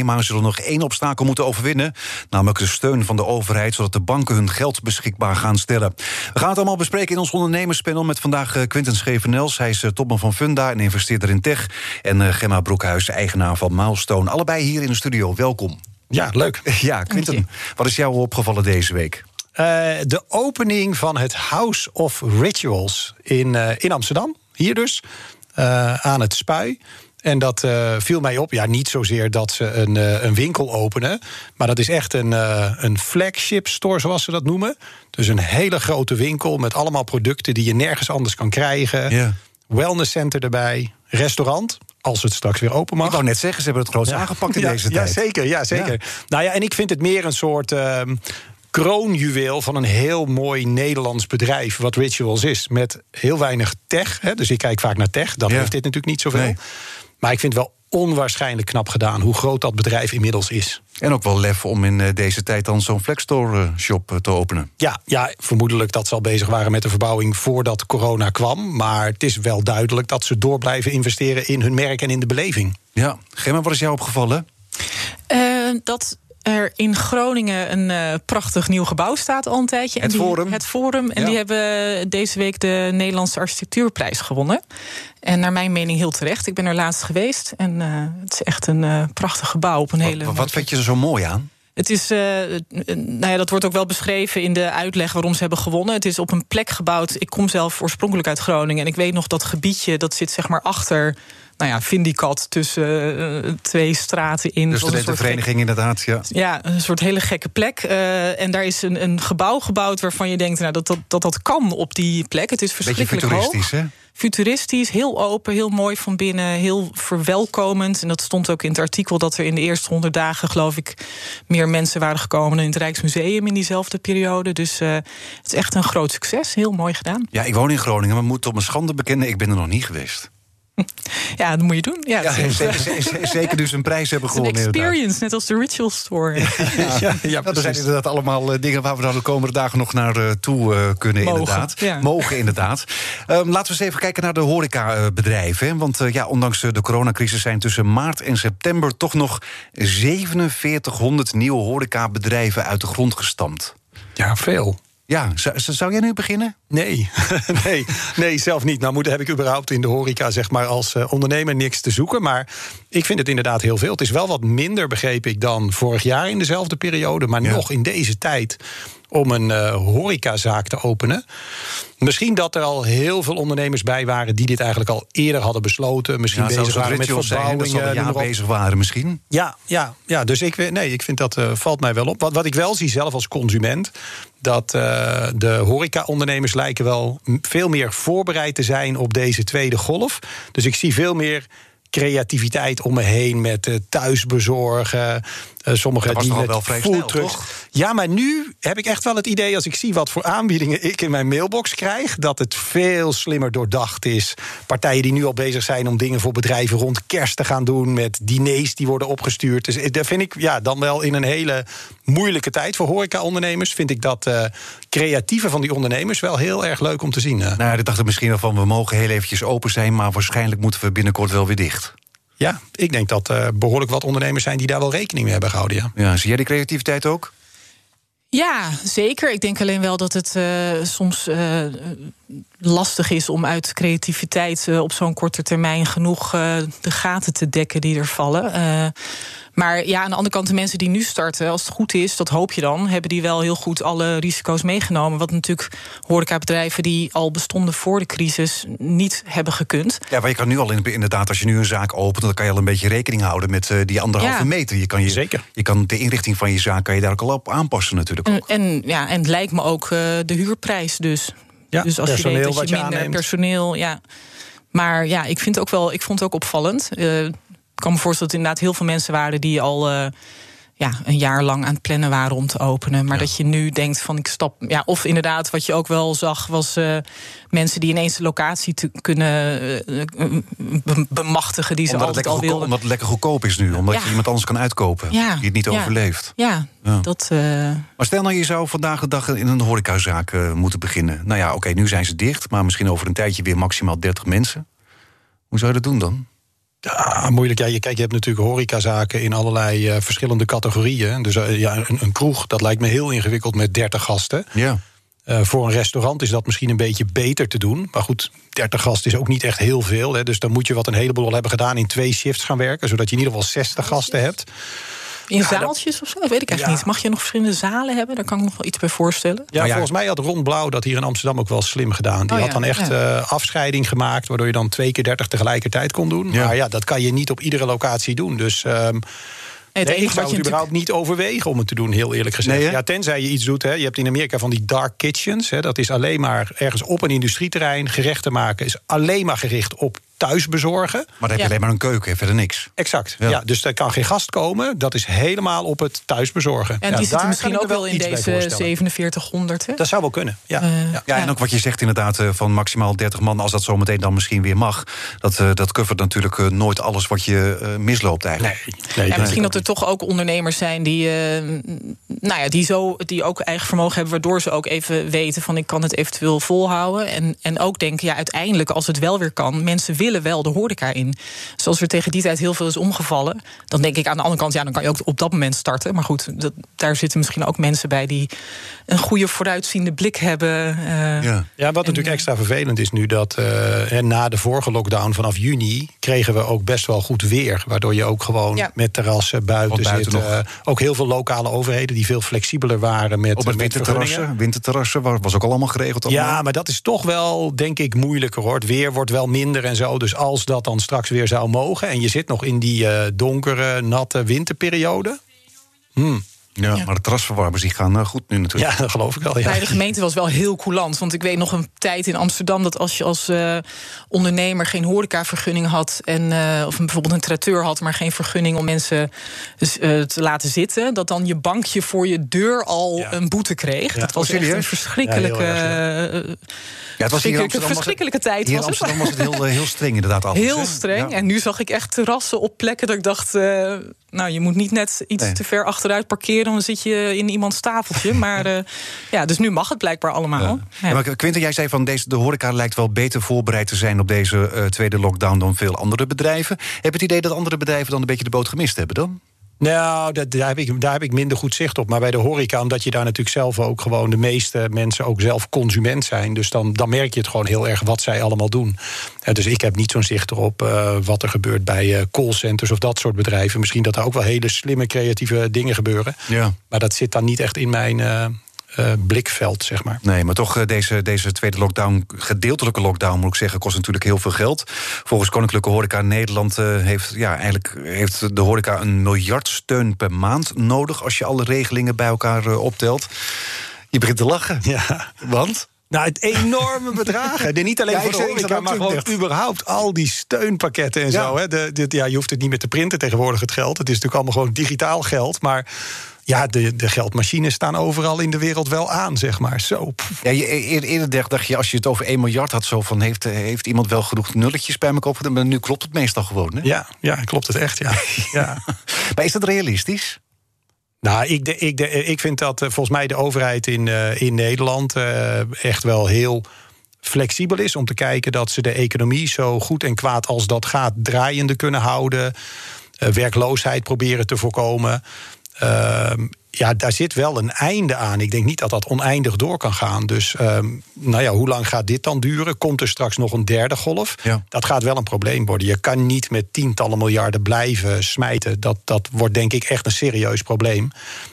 Maar zullen nog één obstakel moeten overwinnen, namelijk de steun van de overheid, zodat de banken hun geld beschikbaar gaan stellen. We gaan het allemaal bespreken in ons ondernemerspanel met vandaag eh, Quinten Schevenels. Hij is eh, topman van Funda en investeerder in tech. En eh, Gemma Broekhuis, eigenaar van Milestone. Allebei hier in de studio. Welkom. Ja, leuk. Ja, Quinten, wat is jou opgevallen deze week? de opening van het House of Rituals in, in Amsterdam. Hier dus, aan het Spui. En dat uh, viel mij op. Ja, niet zozeer dat ze een, uh, een winkel openen. Maar dat is echt een, uh, een flagship store, zoals ze dat noemen. Dus een hele grote winkel met allemaal producten die je nergens anders kan krijgen. Yeah. Wellnesscenter erbij. Restaurant, als het straks weer open mag. Ik wou net zeggen, ze hebben het grootst aangepakt in ja, deze tijd. Ja, zeker. Ja, zeker. Nou ja, en ik vind het meer een soort ehm, kroonjuweel van een heel mooi Nederlands bedrijf, wat Rituals is. Met heel weinig tech. Hè, dus ik kijk vaak naar tech. Dat heeft dit natuurlijk niet zoveel. Nee. Maar ik vind het wel onwaarschijnlijk knap gedaan hoe groot dat bedrijf inmiddels is. En ook wel lef om in eh, deze tijd dan zo'n Flexstore shop eh, te openen. Ja, ja, vermoedelijk dat ze al bezig waren met de verbouwing voordat corona kwam. Maar het is wel duidelijk dat ze door blijven investeren in hun merk en in de beleving. Ja, Gemma, wat is jou opgevallen? Uh, dat er in Groningen een uh, prachtig nieuw gebouw staat al een tijdje. Het en die, Forum. Het Forum. En ja. die hebben deze week de Nederlandse Architectuurprijs gewonnen. En naar mijn mening heel terecht. Ik ben er laatst geweest. En uh, het is echt een uh, prachtig gebouw op een wat, hele. Wat vind je er zo mooi aan? Het is, uh, nou ja, dat wordt ook wel beschreven in de uitleg waarom ze hebben gewonnen. Het is op een plek gebouwd. Ik kom zelf oorspronkelijk uit Groningen. En ik weet nog dat gebiedje, dat zit zeg maar achter nou ja, Vindicat tussen uh, twee straten in. Dus de vereniging inderdaad, ja. Ja, een soort hele gekke plek. Uh, en daar is een, een gebouw gebouwd waarvan je denkt nou, dat, dat, dat dat kan op die plek. Het is verschrikkelijk Beetje futuristisch, hoog. hè? Futuristisch, heel open, heel mooi van binnen, heel verwelkomend. En dat stond ook in het artikel dat er in de eerste honderd dagen, geloof ik, meer mensen waren gekomen dan in het Rijksmuseum in diezelfde periode. Dus uh, het is echt een groot succes. Heel mooi gedaan. Ja, ik woon in Groningen, maar moet op mijn schande bekennen, ik ben er nog niet geweest. Ja, dat moet je doen. Ja, ja zeker, zeker dus een prijs hebben gewonnen. Een experience, net als de Ritual Store. Ja, ja, ja dat zijn inderdaad allemaal dingen waar we dan de komende dagen nog naar uh, toe uh, kunnen. Mogen, inderdaad. Ja. Mogen, inderdaad. Um, laten we eens even kijken naar de horecabedrijven. Want uh, ja, ondanks de coronacrisis zijn tussen maart en september toch nog 4700 nieuwe horecabedrijven uit de grond gestampt. Ja, veel. Ja, zou, zou jij nu beginnen? Nee, nee, nee, zelf niet. Nou moet, heb ik überhaupt in de horeca zeg maar, als uh, ondernemer niks te zoeken. Maar ik vind het inderdaad heel veel. Het is wel wat minder, begreep ik, dan vorig jaar in dezelfde periode. Maar ja. nog in deze tijd om een uh, horecazaak te openen. Misschien dat er al heel veel ondernemers bij waren... die dit eigenlijk al eerder hadden besloten. Misschien ja, bezig waren met verbouwingen. Dat ze al jaar bezig waren misschien. Ja, ja, ja dus ik, nee, ik vind dat uh, valt mij wel op. Wat, wat ik wel zie zelf als consument... dat uh, de horeca-ondernemers lijken wel veel meer voorbereid te zijn... op deze tweede golf. Dus ik zie veel meer creativiteit om me heen met thuisbezorgen. Uh, sommige die met wel vrij foodtrucks. Ja, maar nu heb ik echt wel het idee als ik zie wat voor aanbiedingen ik in mijn mailbox krijg, dat het veel slimmer doordacht is. Partijen die nu al bezig zijn om dingen voor bedrijven rond kerst te gaan doen met diners die worden opgestuurd. Dus dat vind ik ja dan wel in een hele moeilijke tijd voor horeca-ondernemers vind ik dat uh, creatieve van die ondernemers wel heel erg leuk om te zien. Uh. Nou, ik dacht er misschien wel van we mogen heel eventjes open zijn, maar waarschijnlijk moeten we binnenkort wel weer dicht. Ja, ik denk dat uh, behoorlijk wat ondernemers zijn die daar wel rekening mee hebben gehouden. Ja, ja zie jij die creativiteit ook? Ja, zeker. Ik denk alleen wel dat het uh, soms uh, lastig is om uit creativiteit uh, op zo'n korte termijn genoeg de gaten te dekken die er vallen. maar ja, aan de andere kant, de mensen die nu starten, als het goed is, dat hoop je dan, hebben die wel heel goed alle risico's meegenomen. Wat natuurlijk horecabedrijven die al bestonden voor de crisis niet hebben gekund. Ja, maar je kan nu al inderdaad, als je nu een zaak opent, dan kan je al een beetje rekening houden met die anderhalve ja. meter. Je kan je, Zeker. Je kan de inrichting van je zaak kan je daar ook al op aanpassen natuurlijk. En, en, ja, en het lijkt me ook uh, de huurprijs dus. Ja, dus als je weet dat je, je minder aanneemt. personeel. Ja. Maar ja, ik vind, ook wel, ik vond het ook opvallend. Uh, ik kan me voorstellen dat er inderdaad heel veel mensen waren die al. Ja, een jaar lang aan het plannen waren om te openen. Maar dat je nu denkt van ik stap. Ja, of inderdaad, wat je ook wel zag, was uh, mensen die ineens de locatie te kunnen uh, bemachtigen die ze omdat altijd al wilden. Omdat het lekker goedkoop is nu, omdat je iemand anders kan uitkopen die het niet overleeft. Ja, dat. Uh... Maar stel nou, je zou vandaag de dag in een horecazaak moeten beginnen. Nou ja, oké, nu zijn ze dicht, maar misschien over een tijdje weer maximaal 30 mensen. Hoe zou je dat doen dan? Ja, moeilijk. Ja, je, kijk, je hebt natuurlijk horecazaken in allerlei uh, verschillende categorieën. Dus uh, ja, een, een, kroeg, dat lijkt me heel ingewikkeld met 30 gasten. Ja. Uh, voor een restaurant is dat misschien een beetje beter te doen. Maar goed, 30 gasten is ook niet echt heel veel. Hè, dus dan moet je wat een heleboel al hebben gedaan in twee shifts gaan werken. Zodat je in ieder geval 60 gasten hebt. In ja, zaaltjes dat, of zo? Dat weet ik eigenlijk niet. Mag je nog verschillende zalen hebben? Daar kan ik nog wel iets bij voorstellen. Ja, volgens mij had Ron Blauw dat hier in Amsterdam ook wel slim gedaan. Die oh, had dan echt uh, afscheiding gemaakt... waardoor je dan twee keer 30 tegelijkertijd kon doen. Maar ja, dat kan je niet op iedere locatie doen. Dus... Um, het nee, ik zou het überhaupt niet overwegen om het te doen, heel eerlijk gezegd. ja, tenzij je iets doet. Hè. Je hebt in Amerika van die dark kitchens. Hè. Dat is alleen maar ergens op een industrieterrein gerechten maken. Is alleen maar gericht op thuis bezorgen. Maar dan heb je alleen maar een keuken, verder niks. Exact. Ja. dus er kan geen gast komen. Dat is helemaal op het thuis bezorgen. En die zitten misschien ook wel in deze 4700. Hè? Dat zou wel kunnen. Ja. Uh, ja. en ook wat je zegt inderdaad uh, van maximaal 30 man, als dat zometeen dan misschien weer mag. Dat, uh, dat covert natuurlijk nooit alles wat je misloopt eigenlijk. Nee. nee misschien dat er toch ook ondernemers zijn die, nou ja, die, zo, die ook eigen vermogen hebben, waardoor ze ook even weten van ik kan het eventueel volhouden. En, en ook denken, ja, uiteindelijk als het wel weer kan, mensen willen wel de horeca in. Zoals er tegen die tijd heel veel is omgevallen. Dan denk ik aan de andere kant, ja, dan kan je ook op dat moment starten. Maar goed, dat, daar zitten misschien ook mensen bij die een goede vooruitziende blik hebben. Uh, ja. ja, wat natuurlijk extra vervelend is nu dat uh, na de vorige lockdown vanaf juni kregen we ook best wel goed weer. Waardoor je ook gewoon ja. met terrassen buiten, buiten zit. Uh, ook heel veel lokale overheden die veel flexibeler waren met, op het winterterrassen. Winterterrassen was ook allemaal geregeld. Allemaal. Ja, maar dat is toch wel, denk ik, moeilijker hoor. Het weer wordt wel minder en zo. Dus als dat dan straks weer zou mogen en je zit nog in die uh, donkere, natte winterperiode. Hmm. Ja, maar de terrasverwarmers die gaan uh, goed nu natuurlijk. Ja, dat geloof ik wel. Ja. Bij de gemeente was wel heel coulant. Want ik weet nog een tijd in Amsterdam dat als je als uh, ondernemer geen horecavergunning had. En, uh, of bijvoorbeeld een traiteur had, maar geen vergunning om mensen dus, te laten zitten. Dat dan je bankje voor je deur al ja. een boete kreeg. Ja. Dat was oh, echt een verschrikkelijke. Ja, het was hier een verschrikkelijke tijd. Hier in Amsterdam was het heel, heel streng inderdaad. Alles, heel streng. Ja. En nu zag ik echt terrassen op plekken dat ik dacht... Uh, nou, je moet niet net iets nee. te ver achteruit parkeren... dan zit je in iemands tafeltje. maar uh, ja, dus nu mag het blijkbaar allemaal. Ja. Ja. maar Quinten, jij zei van deze, de horeca lijkt wel beter voorbereid te zijn... op deze uh, tweede lockdown dan veel andere bedrijven. Heb je het idee dat andere bedrijven dan een beetje de boot gemist hebben dan? Nou, dat, daar, heb ik, daar heb ik minder goed zicht op. Maar bij de horeca, omdat je daar natuurlijk zelf ook gewoon... de meeste mensen ook zelf consument zijn. Dus dan, dan merk je het gewoon heel erg wat zij allemaal doen. Uh, dus ik heb niet zo'n zicht erop uh, wat er gebeurt bij uh, callcenters... of dat soort bedrijven. Misschien dat er ook wel hele slimme, creatieve dingen gebeuren. Ja. Maar dat zit dan niet echt in mijn uh, blikveld, zeg maar. Nee, maar toch, uh, deze, deze tweede lockdown, gedeeltelijke lockdown moet ik zeggen, kost natuurlijk heel veel geld. Volgens Koninklijke Horeca Nederland uh, heeft, ja, eigenlijk heeft de horeca een miljard steun per maand nodig als je alle regelingen bij elkaar optelt. Je begint te lachen. Ja. Want? Nou, het enorme bedragen. niet alleen ja, voor de horeca, maar gewoon echt. überhaupt al die steunpakketten en ja. zo. Hè. De, de, ja, je hoeft het niet meer te printen tegenwoordig, het geld. Het is natuurlijk allemaal gewoon digitaal geld. Maar ja, de, de geldmachines staan overal in de wereld wel aan, zeg maar. Zo. Ja, je, eerder dacht je, als je het over 1 miljard had, zo van heeft, heeft iemand wel genoeg nulletjes bij elkaar op? Maar nu klopt het meestal gewoon. Hè? Ja, ja, klopt het echt. Ja. ja. maar is dat realistisch? Nou, ik, de, ik, de, ik vind dat uh, volgens mij de overheid in, uh, in Nederland uh, echt wel heel flexibel is om te kijken dat ze de economie zo goed en kwaad als dat gaat draaiende kunnen houden. werkloosheid proberen te voorkomen. Uh, ja, daar zit wel een einde aan. Ik denk niet dat dat oneindig door kan gaan. Dus uh, nou ja, hoe lang gaat dit dan duren? Komt er straks nog een derde golf? Ja. Dat gaat wel een probleem worden. Je kan niet met tientallen miljarden blijven smijten. Dat, dat wordt denk ik echt een serieus probleem.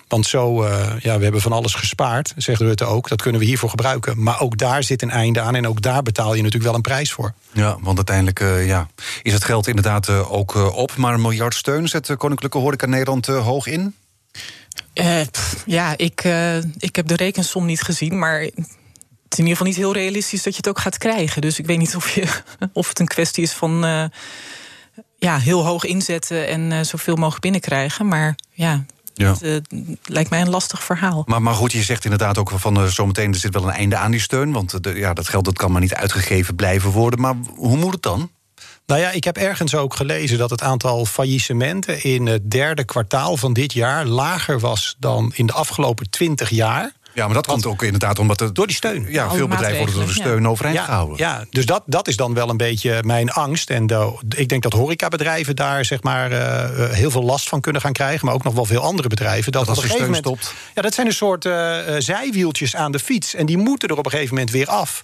Want zo, uh, ja, we hebben van alles gespaard, zegt Rutte ook. Dat kunnen we hiervoor gebruiken. Maar ook daar zit een einde aan. En ook daar betaal je natuurlijk wel een prijs voor. Ja, want uiteindelijk uh, ja, is het geld inderdaad uh, ook op. Maar een miljard steun zet Koninklijke Horeca Nederland hoog in? Uh, pff, ja, ik, uh, ik heb de rekensom niet gezien, maar het is in ieder geval niet heel realistisch dat je het ook gaat krijgen. Dus ik weet niet of, je, of het een kwestie is van uh, ja, heel hoog inzetten en zoveel mogelijk binnenkrijgen. Maar ja, Ja. Dat lijkt mij een lastig verhaal. Maar, maar goed, je zegt inderdaad ook van zometeen... er zit wel een einde aan die steun, want ja, dat geld dat kan maar niet uitgegeven blijven worden. Maar hoe moet het dan? Nou ja, ik heb ergens ook gelezen dat het aantal faillissementen in het derde kwartaal van dit jaar lager was dan in de afgelopen twintig jaar. Ja, maar dat komt ook inderdaad omdat er, door die steun. Ja, veel bedrijven worden door de steun ja. overeind gehouden. Ja, dus dat, dat is dan wel een beetje mijn angst. En de, ik denk dat horecabedrijven daar zeg maar uh, heel veel last van kunnen gaan krijgen, maar ook nog wel veel andere bedrijven. Dat, dat als er steun moment, stopt. Ja, dat zijn een soort uh, zijwieltjes aan de fiets en die moeten er op een gegeven moment weer af.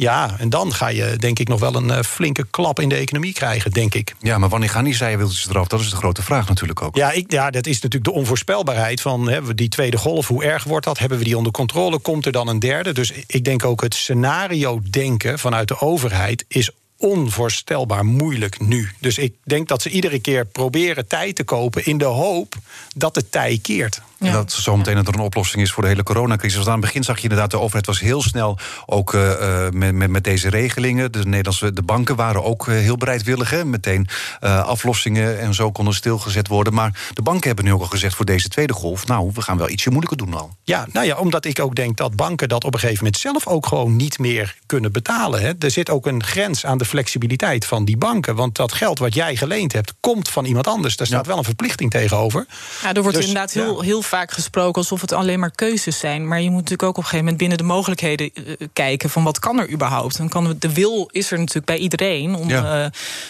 Ja, en dan ga je denk ik nog wel een uh, flinke klap in de economie krijgen, denk ik. Ja, maar wanneer gaan die zijwieltjes eraf? Dat is de grote vraag natuurlijk ook. Ja, ik, ja dat is natuurlijk de onvoorspelbaarheid van hè, die tweede golf. Hoe erg wordt dat? Hebben we die onder controle? Komt er dan een derde? Dus ik denk ook het scenario denken vanuit de overheid is onvoorstelbaar moeilijk nu. Dus ik denk dat ze iedere keer proberen tijd te kopen in de hoop dat de tij keert. Ja. Dat zometeen dat er een oplossing is voor de hele coronacrisis. Want aan het begin zag je inderdaad, de overheid was heel snel ook uh, met, met, met, deze regelingen. De Nederlandse de banken waren ook uh, heel bereidwillig. Hè? Meteen uh, aflossingen en zo konden stilgezet worden. Maar de banken hebben nu ook al gezegd voor deze tweede golf... nou, we gaan wel ietsje moeilijker doen al. Ja, nou ja, omdat ik ook denk dat banken dat op een gegeven moment zelf ook gewoon niet meer kunnen betalen. Hè? Er zit ook een grens aan de flexibiliteit van die banken. Want dat geld wat jij geleend hebt, komt van iemand anders. Daar staat wel een verplichting tegenover. Ja, er wordt dus, inderdaad heel, heel vaak gesproken alsof het alleen maar keuzes zijn. Maar je moet natuurlijk ook op een gegeven moment binnen de mogelijkheden uh, kijken van wat kan er überhaupt. Dan kan de wil is er natuurlijk bij iedereen om uh,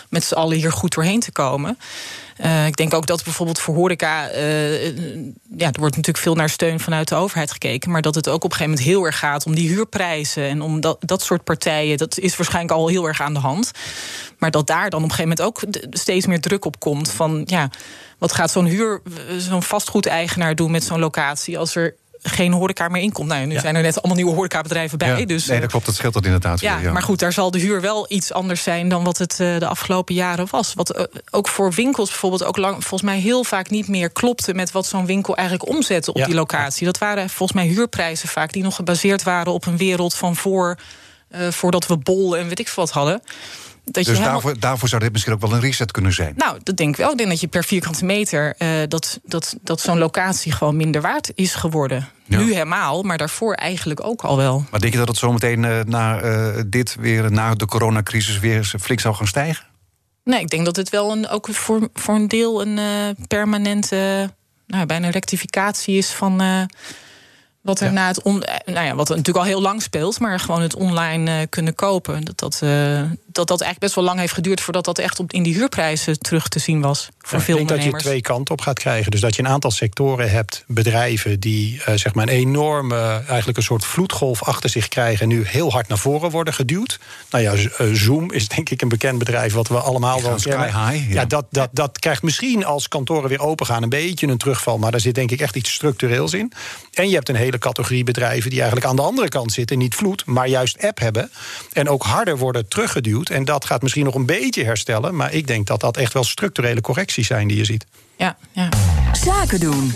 met z'n allen hier goed doorheen te komen. Uh, ik denk ook dat bijvoorbeeld voor horeca... Uh, ja, er wordt natuurlijk veel naar steun vanuit de overheid gekeken... maar dat het ook op een gegeven moment heel erg gaat om die huurprijzen... en om dat, dat soort partijen, dat is waarschijnlijk al heel erg aan de hand. Maar dat daar dan op een gegeven moment ook steeds meer druk op komt... van ja, wat gaat zo'n huur, zo'n vastgoedeigenaar doen met zo'n locatie... als er geen horeca meer inkomt. Nou, nu zijn er net allemaal nieuwe horecabedrijven bij. Ja, dus, nee, dat klopt, dat scheelt dat inderdaad. Ja, ja, maar goed, daar zal de huur wel iets anders zijn dan wat het uh, de afgelopen jaren was. Wat uh, ook voor winkels bijvoorbeeld ook lang, volgens mij heel vaak niet meer klopte met wat zo'n winkel eigenlijk omzette op die locatie. Dat waren volgens mij huurprijzen vaak die nog gebaseerd waren op een wereld van voor. Uh, voordat we bol en weet ik veel wat hadden dus daarvoor, daarvoor zou dit misschien ook wel een reset kunnen zijn? Nou, dat denk ik wel. Ik denk dat je per vierkante meter... Uh, dat, dat, dat zo'n locatie gewoon minder waard is geworden. Ja. Nu helemaal, maar daarvoor eigenlijk ook al wel. Maar denk je dat het zometeen uh, na uh, dit weer... na de coronacrisis weer flink zou gaan stijgen? Nee, ik denk dat het wel een, ook voor, voor een deel... een permanente, nou, bijna rectificatie is van wat er ja. na het on, nou ja, wat er natuurlijk al heel lang speelt, maar gewoon het online uh, kunnen kopen. Dat dat, uh, dat dat eigenlijk best wel lang heeft geduurd voordat dat echt op, in die huurprijzen terug te zien was. Voor ja, veel ik denk dat je twee kanten op gaat krijgen. Dus dat je een aantal sectoren hebt, bedrijven die uh, zeg maar een enorme, eigenlijk een soort vloedgolf achter zich krijgen en nu heel hard naar voren worden geduwd. Nou ja, Zoom is denk ik een bekend bedrijf wat we allemaal wel kennen. High, ja. ja, dat, dat, dat krijgt misschien als kantoren weer open gaan een beetje een terugval, maar daar zit denk ik echt iets structureels in. En je hebt een hele categorie bedrijven die eigenlijk aan de andere kant zitten, niet vloed, maar juist app hebben en ook harder worden teruggeduwd. En dat gaat misschien nog een beetje herstellen. Maar ik denk dat dat echt wel structurele correcties zijn die je ziet. Ja, ja. Zaken doen.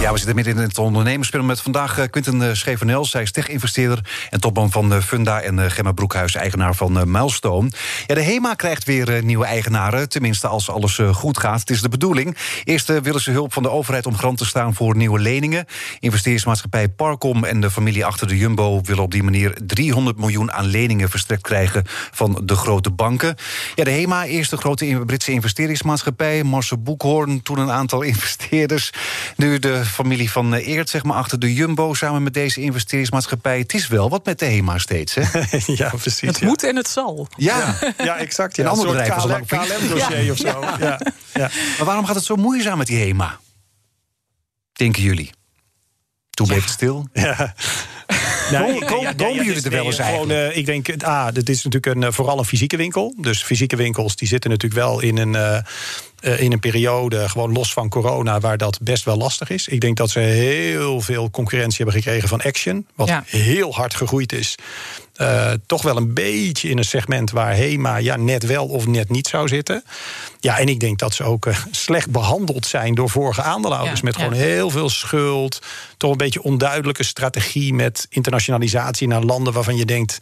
Ja, we zitten midden in het ondernemerspel met vandaag uh, Quinten uh, Schevenel. Zij is tech-investeerder en topman van uh, Funda... en Gemma Broekhuis, eigenaar van Milestone. Ja, de HEMA krijgt weer nieuwe eigenaren. Tenminste, als alles goed gaat. Het is de bedoeling. Eerst willen ze hulp van de overheid om garant te staan voor nieuwe leningen. Investeringsmaatschappij Parcom en de familie achter de Jumbo... willen op die manier 300 miljoen aan leningen verstrekt krijgen... van de grote banken. Ja, de HEMA, eerst de grote Britse investeringsmaatschappij. Marcel Boekhoorn, toen een aantal investeerders. Nu de familie van eh, Eert, zeg maar, achter de Jumbo... samen met deze investeringsmaatschappij. Het is wel wat met de HEMA steeds, hè? ja, precies. Het ja. moet en het zal. Ja, ja, exact. Ja. Een ander bedrijf KLM, KLM-dossier ja. of zo. Ja. Ja. Maar waarom gaat het zo moeizaam met die HEMA? Denken jullie? Toen bleef het stil. Ja. Nee, komen jullie er wel eens gewoon, uh, ik denk, ah, dit is natuurlijk een, uh, vooral een fysieke winkel. Dus fysieke winkels die zitten natuurlijk wel in een, uh, in een periode, gewoon los van corona, waar dat best wel lastig is. Ik denk dat ze heel veel concurrentie hebben gekregen van Action, wat ja. heel hard gegroeid is. Uh, toch wel een beetje in een segment waar HEMA ja, net wel of net niet zou zitten. Ja, en ik denk dat ze ook uh, slecht behandeld zijn door vorige aandeelhouders. Ja, met gewoon ja. heel veel schuld. Toch een beetje onduidelijke strategie met internationalisatie naar landen waarvan je denkt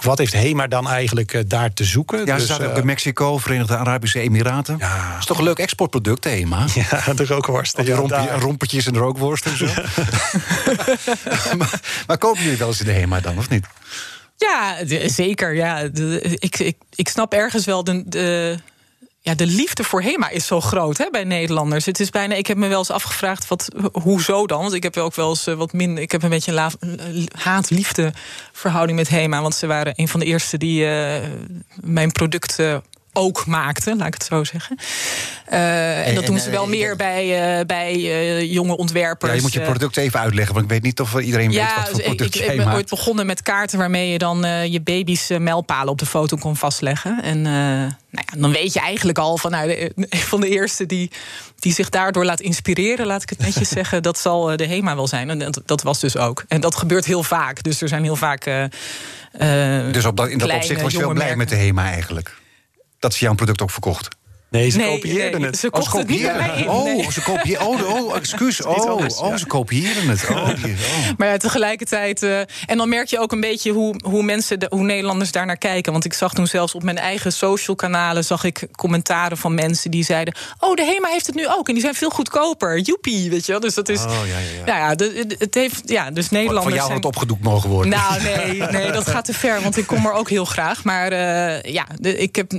wat heeft HEMA dan eigenlijk uh, daar te zoeken? Ja, ze dus, zaten ook in Mexico, Verenigde Arabische Emiraten. Ja. Dat is toch een leuk exportproduct, HEMA? Ja, de rookworsten. Ja, rompje, rompertjes en rookworsten en zo. maar, maar kopen jullie wel eens in de HEMA dan, of niet? Ja, zeker. Ja. ik, ik, ik snap ergens wel de, de ja, de liefde voor HEMA is zo groot hè, bij Nederlanders. Het is bijna, ik heb me wel eens afgevraagd, wat, hoezo dan? Want ik heb ook wel eens eh, wat minder. Ik heb een beetje een haat-liefde verhouding met HEMA. Want ze waren een van de eerste die uh, mijn product ook maakten, laat ik het zo zeggen. Uh, en, dat doen ze wel meer bij, uh, bij uh, jonge ontwerpers. Ja, je moet je product even uitleggen, want ik weet niet of iedereen ja, weet wat voor product ik, ik, ik ben ooit begonnen met kaarten waarmee je dan je baby's mijlpalen op de foto kon vastleggen. En nou ja, dan weet je eigenlijk al van nou, een van de eerste die, die zich daardoor laat inspireren, laat ik het netjes zeggen, dat zal de HEMA wel zijn. En dat, dat, was dus ook. En dat gebeurt heel vaak. Dus er zijn heel vaak. dus op dat, in dat opzicht was je wel blij met de HEMA eigenlijk? Dat ze jouw product ook verkocht. Nee, ze nee, kopieerden het. Ze kochten het niet Oh, ze kopieerden oh, oh, excuus. Oh, oh, ze kopieerden het. Oh, oh. Maar ja, tegelijkertijd... Uh, en dan merk je ook een beetje hoe, hoe mensen, de, hoe Nederlanders daar naar kijken. Want ik zag toen zelfs op mijn eigen social kanalen... zag ik commentaren van mensen die zeiden... oh, de HEMA heeft het nu ook en die zijn veel goedkoper. Joepie, weet je wel. Dus dat is... Oh, ja, ja, ja. Nou ja, de, het heeft... Ja, dus Nederlanders Van jou zijn... het opgedoekt mogen worden. Nou, nee, nee, dat gaat te ver. Want ik kom er ook heel graag. Maar uh, ja, de, ik, heb,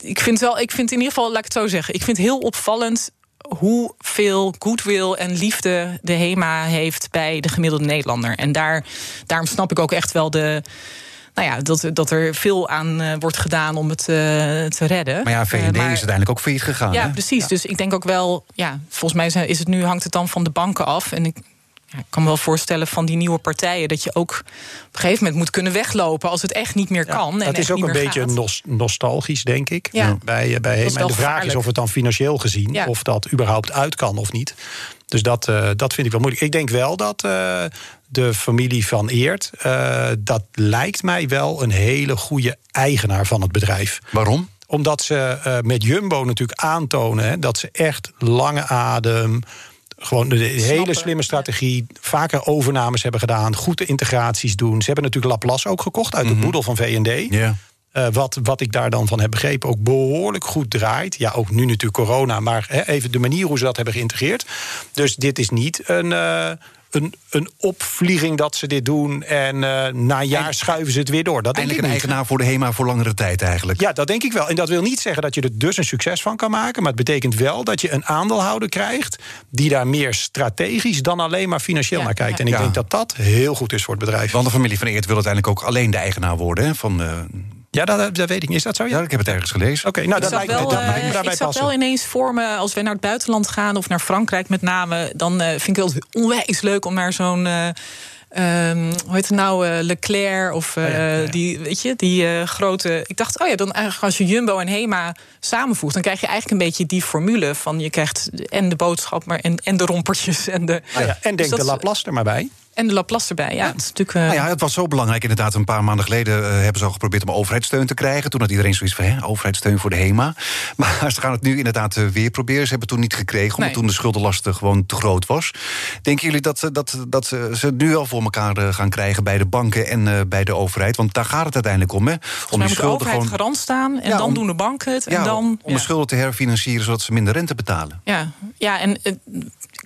ik vind wel... Ik vind in ieder geval, laat ik het zo zeggen. Ik vind het heel opvallend hoeveel goodwill en liefde de HEMA heeft bij de gemiddelde Nederlander. En daar, daarom snap ik ook echt wel de. Nou ja, dat, dat er veel aan uh, wordt gedaan om het uh, te redden. Maar ja, VND uh, maar, is uiteindelijk ook failliet gegaan. Ja, hè? precies. Ja. Dus ik denk ook wel, ja, volgens mij is het nu hangt het dan van de banken af. En ik ja, ik kan me wel voorstellen van die nieuwe partijen dat je ook op een gegeven moment moet kunnen weglopen als het echt niet meer kan. Ja, dat is ook een beetje nos nostalgisch, denk ik. Ja. Bij, bij hem. En de vraag is of het dan financieel gezien, ja. of dat überhaupt uit kan of niet. Dus dat, uh, dat vind ik wel moeilijk. Ik denk wel dat uh, de familie van Eert, uh, dat lijkt mij wel een hele goede eigenaar van het bedrijf. Waarom? Omdat ze met Jumbo natuurlijk aantonen hè, dat ze echt lange adem gewoon de hele slimme strategie. Vaker overnames hebben gedaan. Goede integraties doen. Ze hebben natuurlijk Laplace ook gekocht uit mm -hmm. de boedel van VD. Yeah. Uh, wat, wat ik daar dan van heb begrepen, ook behoorlijk goed draait. Ja, ook nu natuurlijk corona, maar he, even de manier hoe ze dat hebben geïntegreerd. Dus dit is niet een. Uh, een, een opvlieging dat ze dit doen. En uh, na een jaar en, schuiven ze het weer door. Dat denk ik een eigenaar voor de HEMA voor langere tijd eigenlijk. Ja, dat denk ik wel. En dat wil niet zeggen dat je er dus een succes van kan maken. Maar het betekent wel dat je een aandeelhouder krijgt... die daar meer strategisch dan alleen maar financieel ja, naar kijkt. Ja. En ik ja. denk dat dat heel goed is voor het bedrijf. Want de familie van Eert wil uiteindelijk ook alleen de eigenaar worden hè, van... Uh, ja, dat, dat, weet ik niet. Is dat zo? Ja, ik heb het ergens gelezen. Oké, okay, nou, dat lijkt, wel, dat, uh, lijkt me daarbij Ik zag wel ineens voor me, als we naar het buitenland gaan... of naar Frankrijk met name... dan uh, vind ik het onwijs leuk om naar zo'n... Uh, Um, hoe heet het nou, uh, Leclerc of uh, oh ja, ja. die, weet je, die uh, grote. Ik dacht, oh ja, dan eigenlijk als je Jumbo en Hema samenvoegt, dan krijg je eigenlijk een beetje die formule van je krijgt en de boodschap, maar en, en de rompertjes en de. Ah, ja. En denk dus de Laplace er maar bij. En de Laplace erbij, ja. Het, is natuurlijk, uh... nou ja, het was zo belangrijk inderdaad. Een paar maanden geleden uh, hebben ze al geprobeerd om overheidssteun te krijgen. Toen had iedereen zoiets van, hè, overheidssteun voor de HEMA. Maar ze gaan het nu inderdaad uh, weer proberen. Ze hebben het toen niet gekregen, omdat nee. toen de schuldenlast gewoon te groot was. Denken jullie dat, dat, dat ze het nu wel voor elkaar gaan krijgen bij de banken en bij de overheid? Want daar gaat het uiteindelijk om, hè? Om de schulden gewoon garant staan en ja, dan om, doen de banken het. En ja, dan, om de schulden te herfinancieren, zodat ze minder rente betalen. Ja, ja en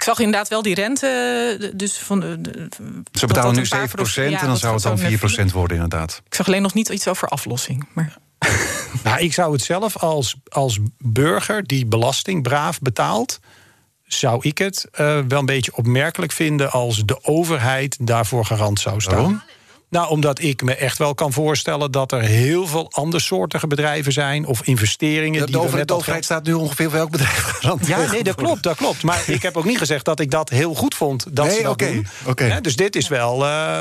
ik zag inderdaad wel die rente. Dus van de, de, ze betalen nu 7 procent ja, en dan zou het dan 4 procent worden, inderdaad. Ik zag alleen nog niet iets over aflossing. Maar... Nou, ik zou het zelf als, als burger die belasting braaf betaalt zou ik het uh, wel een beetje opmerkelijk vinden als de overheid daarvoor garant zou staan. Waarom? Nou, omdat ik me echt wel kan voorstellen dat er heel veel andersoortige bedrijven zijn of investeringen. De, die de, over, de overheid staat nu ongeveer voor elk bedrijf garant. Ja, nee, dat klopt, dat klopt. Maar ik heb ook niet gezegd dat ik dat heel goed vond. Dat nee, ze dat okay, doen. Okay. Ja, dus dit is wel. Uh,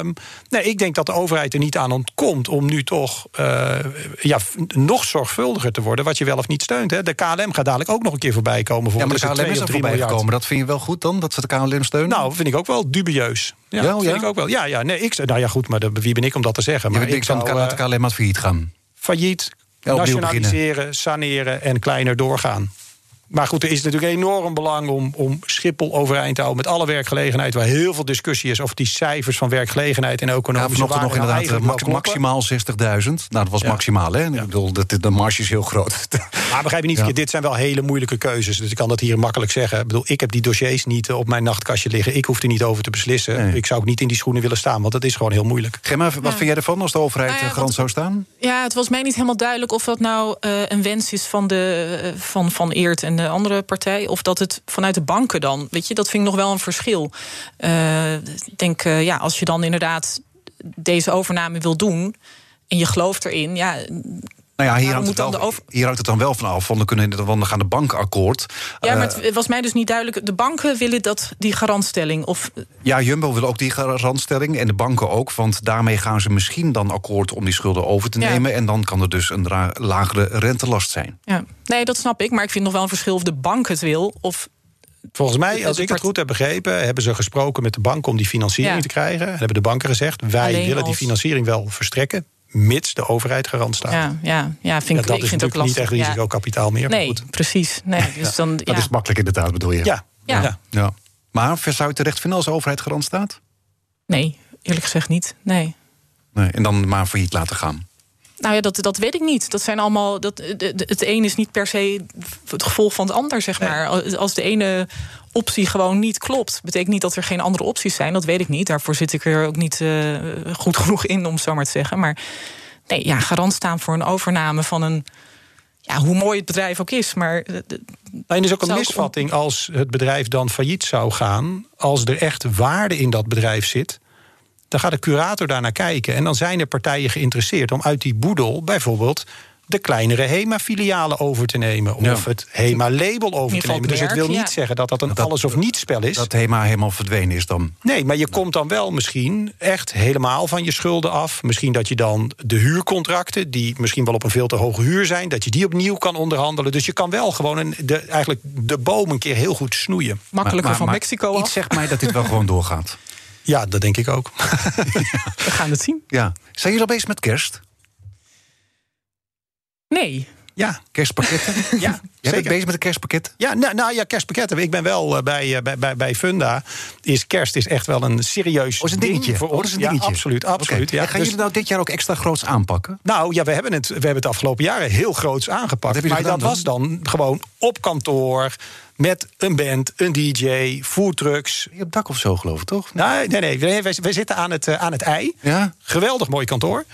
nee, ik denk dat de overheid er niet aan ontkomt om nu toch uh, ja, nog zorgvuldiger te worden. Wat je wel of niet steunt. Hè. De KLM gaat dadelijk ook nog een keer voorbij komen. Voor ja, maar de KLM is er voorbij gekomen. Dat vind je wel goed dan, dat ze de KLM steunen? Nou, vind ik ook wel dubieus. Ja, ja, vind ik ook wel. Ja, ja, nee, ik, nou ja, goed, maar de, wie ben ik om dat te zeggen? Maar ik zou uh, de KLM failliet gaan. Failliet, nationaliseren, saneren en kleiner doorgaan. Maar goed, er is natuurlijk enorm belang om, om Schiphol overeind te houden... met alle werkgelegenheid, waar heel veel discussie is... over die cijfers van werkgelegenheid en economische ja, waarde. nog inderdaad nou max, maximaal 60.000. Nou, dat was ja. maximaal, hè? Ja. Ik bedoel, de, de marge is heel groot. Maar begrijp je niet, ja. dit zijn wel hele moeilijke keuzes. Dus ik kan dat hier makkelijk zeggen. Ik bedoel, ik heb die dossiers niet op mijn nachtkastje liggen. Ik hoef er niet over te beslissen. Nee. Ik zou ook niet in die schoenen willen staan, want dat is gewoon heel moeilijk. Gemma, wat vind jij ervan als de overheid nou garant zou staan? Ja, het was mij niet helemaal duidelijk of dat nou uh, een wens is van, de, uh, van, van Eert en de andere partij. Of dat het vanuit de banken dan. Weet je, dat vind ik nog wel een verschil. Uh, ik denk, ja, als je dan inderdaad deze overname wil doen. en je gelooft erin, ja. Nou ja, hier hangt, het wel, over... hier hangt het dan wel van af. Want dan, kunnen, dan gaan de banken akkoord. Ja, maar het was mij dus niet duidelijk. De banken willen dat, die garantstelling. Of... Ja, Jumbo wil ook die garantstelling. En de banken ook. Want daarmee gaan ze misschien dan akkoord om die schulden over te nemen. Ja. En dan kan er dus een lagere rentelast zijn. Ja. Nee, dat snap ik. Maar ik vind nog wel een verschil of de bank het wil. Of Volgens mij, als ik het goed heb begrepen, hebben ze gesproken met de bank om die financiering ja. te krijgen. En hebben de banken gezegd: wij Alleen willen als... die financiering wel verstrekken, mits de overheid garant staat. Ja, ja, ja vind ik, dat ik vind het ook niet echt lastig. risicokapitaal meer. Nee, goed. precies. Nee, dus dan, Dat is makkelijk inderdaad, bedoel je? Ja. Ja. ja. ja. Maar zou je het terecht vinden als de overheid garant staat? Nee, eerlijk gezegd niet. Nee. nee en dan maar failliet laten gaan. Nou ja, dat, dat weet ik niet. Dat zijn allemaal. Dat, de, het een is niet per se het gevolg van het ander, zeg maar. Als de ene optie gewoon niet klopt, betekent niet dat er geen andere opties zijn. Dat weet ik niet. Daarvoor zit ik er ook niet uh, goed genoeg in, om het zo maar te zeggen. Maar nee, ja, garant staan voor een overname van een. Ja, hoe mooi het bedrijf ook is, maar. Nou, er is ook een misvatting als het bedrijf dan failliet zou gaan. Als er echt waarde in dat bedrijf zit dan gaat de curator daar naar kijken. En dan zijn er partijen geïnteresseerd om uit die boedel bijvoorbeeld de kleinere HEMA-filialen over te nemen. Of ja. het HEMA-label over te nemen. Dus het wil niet ja. zeggen dat dat een dat, alles of niets spel is. Dat HEMA helemaal verdwenen is dan. Nee, maar je komt dan wel misschien echt helemaal van je schulden af. Misschien dat je dan de huurcontracten, die misschien wel op een veel te hoge huur zijn, dat je die opnieuw kan onderhandelen. Dus je kan wel gewoon een, de, eigenlijk de boom een keer heel goed snoeien. Makkelijker maar, maar, van maar Mexico af. Iets zegt mij dat dit wel gewoon doorgaat. Ja, dat denk ik ook. We gaan het zien. Ja. Zijn jullie al bezig met kerst? Nee. Ja. Kerstpakketten? ja. Jij bent bezig met de kerstpakket? Ja, nou, nou ja, kerstpakketten. Ik ben wel uh, bij, uh, bij, bij Funda. Is kerst is echt wel een serieus oh, is een dingetje. ding voor oh, ons. is een dingetje. Ja, absoluut, absoluut. Okay. Ja. Gaan dus, jullie nou dit jaar ook extra groots aanpakken? Nou ja, we hebben het, we hebben het de afgelopen jaren heel groots aangepakt. Maar dat dan? was dan gewoon op kantoor met een band, een DJ, foodtrucks. Je hebt dak of zo, geloof ik, toch? Nee, nee, nee. Wij, wij zitten aan het, uh, aan het ei. Ja? Geweldig mooi kantoor.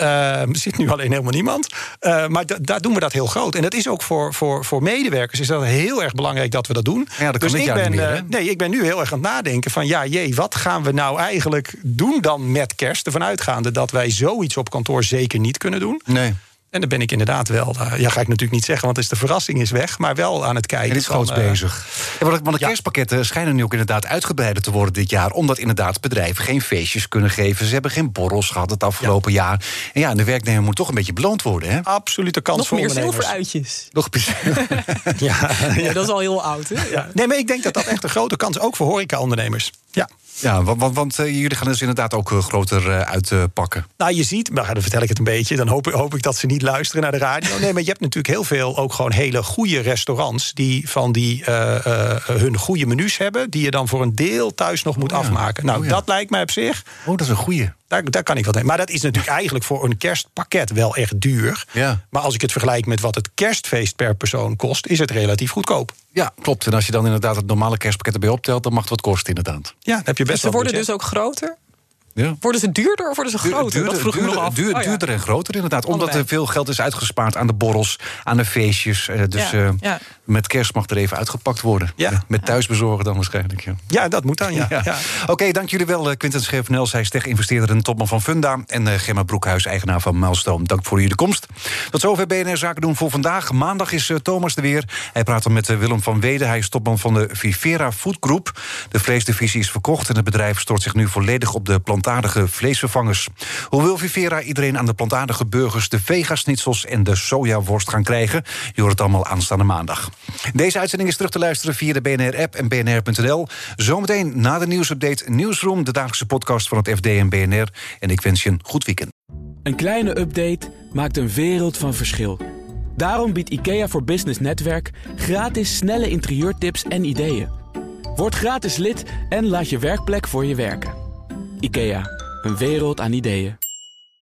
Uh, er zit nu alleen helemaal niemand. Uh, maar daar doen we dat heel groot. En dat is ook voor, voor, voor medewerkers is dat heel erg belangrijk dat we dat doen. Ja, dat dus ik ben, meer, uh, nee, ik ben nu heel erg aan het nadenken van ja, jee, wat gaan we nou eigenlijk doen dan met kerst? Ervan uitgaande dat wij zoiets op kantoor zeker niet kunnen doen. Nee. En dan ben ik inderdaad wel, ja, ga ik natuurlijk niet zeggen, want is de verrassing is weg, maar wel aan het kijken. En is groots van, uh, bezig. Ja, want de ja. kerstpakketten schijnen nu ook inderdaad uitgebreider te worden dit jaar, omdat inderdaad bedrijven geen feestjes kunnen geven. Ze hebben geen borrels gehad het afgelopen ja. jaar. En ja, de werknemer moet toch een beetje beloond worden, hè? Absolute kans Nog voor meer ondernemers. zilveruitjes. Nog ja, ja, dat is al heel oud, hè? Ja. Nee, maar ik denk dat dat echt een grote kans is, ook voor horeca-ondernemers. Ja. Ja, want, want, uh, jullie gaan dus inderdaad ook uh, groter uh, uitpakken. nou, je ziet, maar dan vertel ik het een beetje. Dan hoop, hoop ik dat ze niet luisteren naar de radio. Nee, maar je hebt natuurlijk heel veel ook gewoon hele goede restaurants... die van die hun goede menus hebben... die je dan voor een deel thuis nog moet oh, ja. afmaken. Nou, oh, ja. dat lijkt mij op zich... Oh, dat is een goeie. Daar, daar kan ik wat heen. Maar dat is natuurlijk eigenlijk voor een kerstpakket wel echt duur. Ja. Maar als ik het vergelijk met wat het kerstfeest per persoon kost... is het relatief goedkoop. Ja, klopt. En als je dan inderdaad het normale kerstpakket erbij optelt... dan mag het wat kosten, inderdaad. Ja, dan heb je best dus ze worden budget. dus ook groter? Ja. Worden ze duurder of worden ze groter? Duurder, dat vroeg duurder, me nog af. duur, oh, ja. duurder en groter, inderdaad. Omdat Allebei. er veel geld is uitgespaard aan de borrels, aan de feestjes. Uh, dus Ja, uh, ja. Met kerst mag er even uitgepakt worden. Ja. Met thuisbezorgen dan waarschijnlijk. Ja. Ja, dat moet dan, ja. Ja. ja. Oké, dank jullie wel, uh, Quinten Schevenel. Zij is tech-investeerder en topman van Funda. En uh, Gemma Broekhuis, eigenaar van Milestone. Dank voor jullie komst. Tot zover BNR Zaken doen voor vandaag. Maandag is uh, Thomas er weer. Hij praat dan met Willem van Weden. Hij is topman van de Vivera Food Group. De vleesdivisie is verkocht en het bedrijf stort zich nu volledig op de plantaardige vleesvervangers. Hoe wil Vivera iedereen aan de plantaardige burgers... de vegasnitsels en de sojaworst gaan krijgen? Je hoort het allemaal aanstaande maandag. Deze uitzending is terug te luisteren via de BNR-app en bnr.nl. Zometeen na de nieuwsupdate Nieuwsroom... de dagelijkse podcast van het FD en BNR. En ik wens je een goed weekend. Een kleine update maakt een wereld van verschil. Daarom biedt IKEA voor Business Netwerk gratis snelle interieurtips en ideeën. Word gratis lid en laat je werkplek voor je werken. IKEA, een wereld aan ideeën.